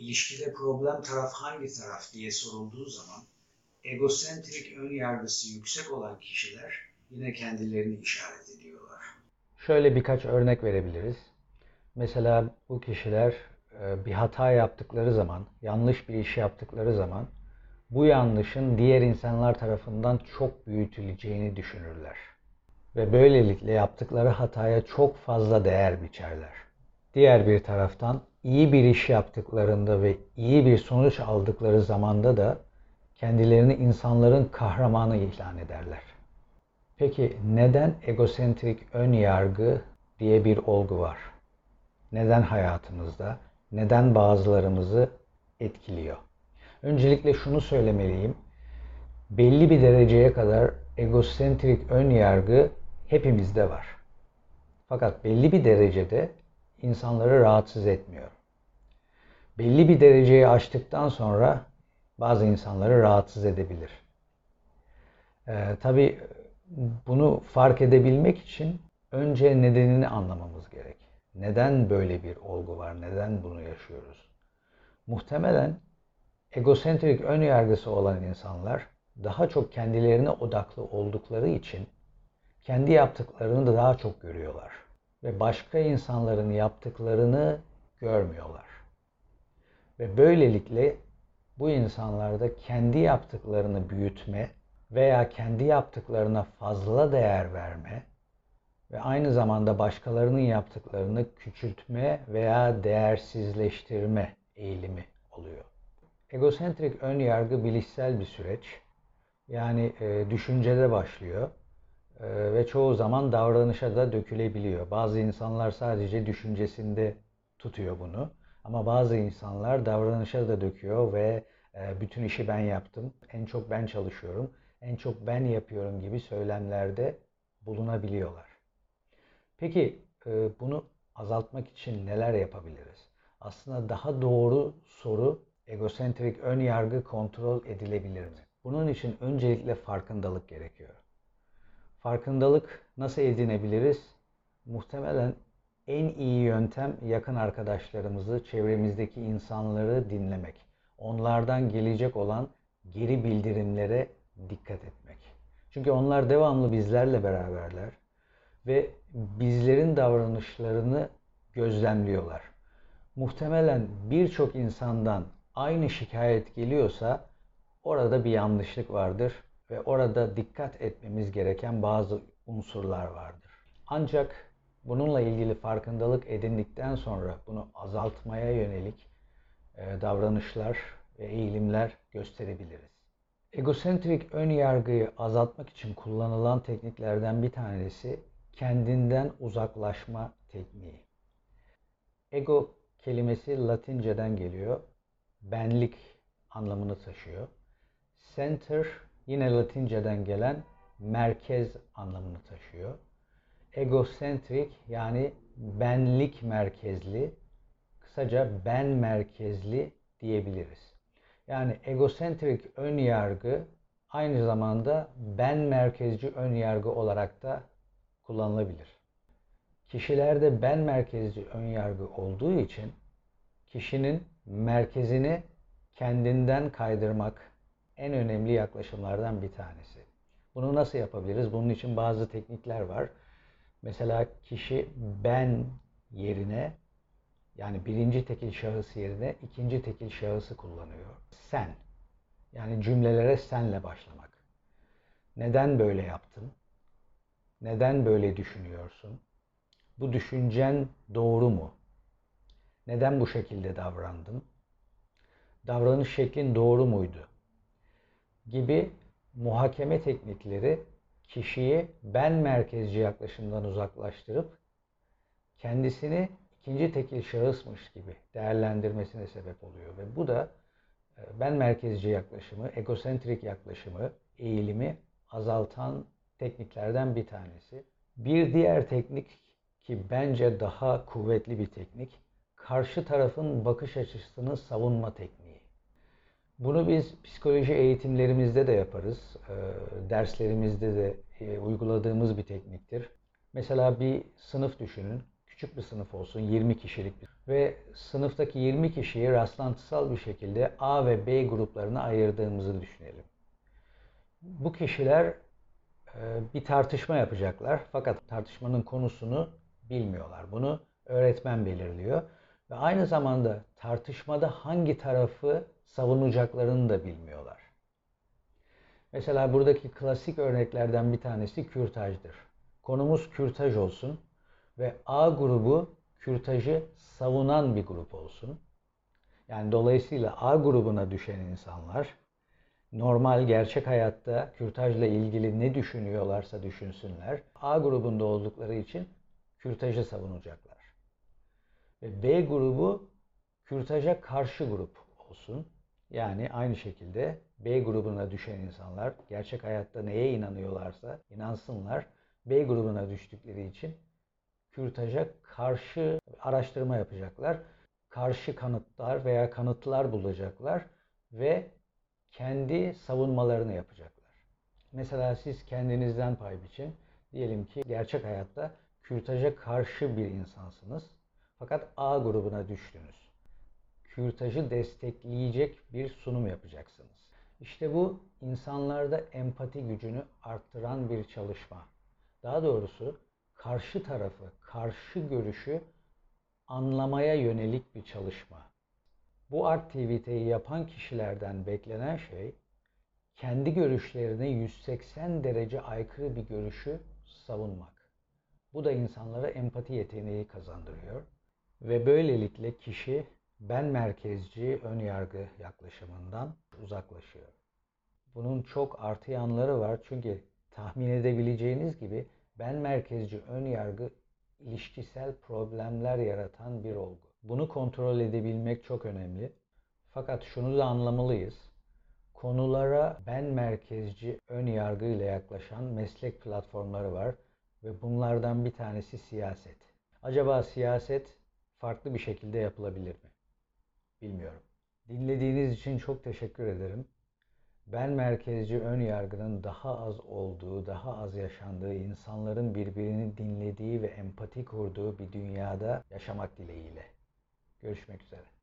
ilişkide problem taraf hangi taraf diye sorulduğu zaman egosentrik ön yargısı yüksek olan kişiler yine kendilerini işaret ediyorlar. Şöyle birkaç örnek verebiliriz. Mesela bu kişiler e, bir hata yaptıkları zaman, yanlış bir iş yaptıkları zaman bu yanlışın diğer insanlar tarafından çok büyütüleceğini düşünürler. Ve böylelikle yaptıkları hataya çok fazla değer biçerler. Diğer bir taraftan iyi bir iş yaptıklarında ve iyi bir sonuç aldıkları zamanda da kendilerini insanların kahramanı ilan ederler. Peki neden egosentrik ön yargı diye bir olgu var? Neden hayatımızda, neden bazılarımızı etkiliyor? Öncelikle şunu söylemeliyim. Belli bir dereceye kadar egosentrik ön yargı hepimizde var. Fakat belli bir derecede insanları rahatsız etmiyor. Belli bir dereceyi aştıktan sonra bazı insanları rahatsız edebilir. Ee, Tabi bunu fark edebilmek için önce nedenini anlamamız gerek. Neden böyle bir olgu var? Neden bunu yaşıyoruz? Muhtemelen egosentrik ön yargısı olan insanlar daha çok kendilerine odaklı oldukları için kendi yaptıklarını da daha çok görüyorlar ve başka insanların yaptıklarını görmüyorlar. Ve böylelikle bu insanlarda kendi yaptıklarını büyütme veya kendi yaptıklarına fazla değer verme ve aynı zamanda başkalarının yaptıklarını küçültme veya değersizleştirme eğilimi oluyor. Egosentrik ön yargı bilişsel bir süreç. Yani e, düşüncede başlıyor e, ve çoğu zaman davranışa da dökülebiliyor. Bazı insanlar sadece düşüncesinde tutuyor bunu. Ama bazı insanlar davranışa da döküyor ve e, bütün işi ben yaptım, en çok ben çalışıyorum, en çok ben yapıyorum gibi söylemlerde bulunabiliyorlar. Peki e, bunu azaltmak için neler yapabiliriz? Aslında daha doğru soru egosentrik ön yargı kontrol edilebilir mi? Bunun için öncelikle farkındalık gerekiyor. Farkındalık nasıl edinebiliriz? Muhtemelen en iyi yöntem yakın arkadaşlarımızı, çevremizdeki insanları dinlemek. Onlardan gelecek olan geri bildirimlere dikkat etmek. Çünkü onlar devamlı bizlerle beraberler ve bizlerin davranışlarını gözlemliyorlar. Muhtemelen birçok insandan aynı şikayet geliyorsa orada bir yanlışlık vardır ve orada dikkat etmemiz gereken bazı unsurlar vardır. Ancak bununla ilgili farkındalık edindikten sonra bunu azaltmaya yönelik e, davranışlar ve eğilimler gösterebiliriz. Egosentrik ön yargıyı azaltmak için kullanılan tekniklerden bir tanesi kendinden uzaklaşma tekniği. Ego kelimesi Latinceden geliyor. Benlik anlamını taşıyor. Center yine Latinceden gelen merkez anlamını taşıyor. Egosentrik yani benlik merkezli, kısaca ben merkezli diyebiliriz. Yani egosentrik ön yargı aynı zamanda ben merkezci ön yargı olarak da kullanılabilir. Kişilerde ben merkezci ön yargı olduğu için kişinin merkezini kendinden kaydırmak en önemli yaklaşımlardan bir tanesi. Bunu nasıl yapabiliriz? Bunun için bazı teknikler var. Mesela kişi ben yerine yani birinci tekil şahıs yerine ikinci tekil şahısı kullanıyor. Sen. Yani cümlelere senle başlamak. Neden böyle yaptın? Neden böyle düşünüyorsun? Bu düşüncen doğru mu? Neden bu şekilde davrandın? Davranış şeklin doğru muydu? Gibi muhakeme teknikleri kişiyi ben merkezci yaklaşımdan uzaklaştırıp kendisini ikinci tekil şahısmış gibi değerlendirmesine sebep oluyor ve bu da e, ben merkezci yaklaşımı, egosentrik yaklaşımı, eğilimi azaltan tekniklerden bir tanesi. Bir diğer teknik ki bence daha kuvvetli bir teknik, karşı tarafın bakış açısını savunma tekniği. Bunu biz psikoloji eğitimlerimizde de yaparız. E, derslerimizde de e, uyguladığımız bir tekniktir. Mesela bir sınıf düşünün küçük bir sınıf olsun, 20 kişilik bir ve sınıftaki 20 kişiyi rastlantısal bir şekilde A ve B gruplarına ayırdığımızı düşünelim. Bu kişiler e, bir tartışma yapacaklar fakat tartışmanın konusunu bilmiyorlar. Bunu öğretmen belirliyor ve aynı zamanda tartışmada hangi tarafı savunacaklarını da bilmiyorlar. Mesela buradaki klasik örneklerden bir tanesi kürtajdır. Konumuz kürtaj olsun ve A grubu kürtajı savunan bir grup olsun. Yani dolayısıyla A grubuna düşen insanlar normal gerçek hayatta kürtajla ilgili ne düşünüyorlarsa düşünsünler. A grubunda oldukları için kürtajı savunacaklar. Ve B grubu kürtaja karşı grup olsun. Yani aynı şekilde B grubuna düşen insanlar gerçek hayatta neye inanıyorlarsa inansınlar. B grubuna düştükleri için kürtaja karşı araştırma yapacaklar. Karşı kanıtlar veya kanıtlar bulacaklar ve kendi savunmalarını yapacaklar. Mesela siz kendinizden pay biçin. Diyelim ki gerçek hayatta kürtaja karşı bir insansınız. Fakat A grubuna düştünüz. Kürtajı destekleyecek bir sunum yapacaksınız. İşte bu insanlarda empati gücünü arttıran bir çalışma. Daha doğrusu karşı tarafı, karşı görüşü anlamaya yönelik bir çalışma. Bu aktiviteyi yapan kişilerden beklenen şey kendi görüşlerine 180 derece aykırı bir görüşü savunmak. Bu da insanlara empati yeteneği kazandırıyor ve böylelikle kişi ben merkezci ön yargı yaklaşımından uzaklaşıyor. Bunun çok artı yanları var çünkü tahmin edebileceğiniz gibi ben merkezci ön yargı ilişkisel problemler yaratan bir olgu. Bunu kontrol edebilmek çok önemli. Fakat şunu da anlamalıyız. Konulara ben merkezci ön yargı ile yaklaşan meslek platformları var ve bunlardan bir tanesi siyaset. Acaba siyaset farklı bir şekilde yapılabilir mi? Bilmiyorum. Dinlediğiniz için çok teşekkür ederim. Ben merkezci ön yargının daha az olduğu, daha az yaşandığı, insanların birbirini dinlediği ve empati kurduğu bir dünyada yaşamak dileğiyle. Görüşmek üzere.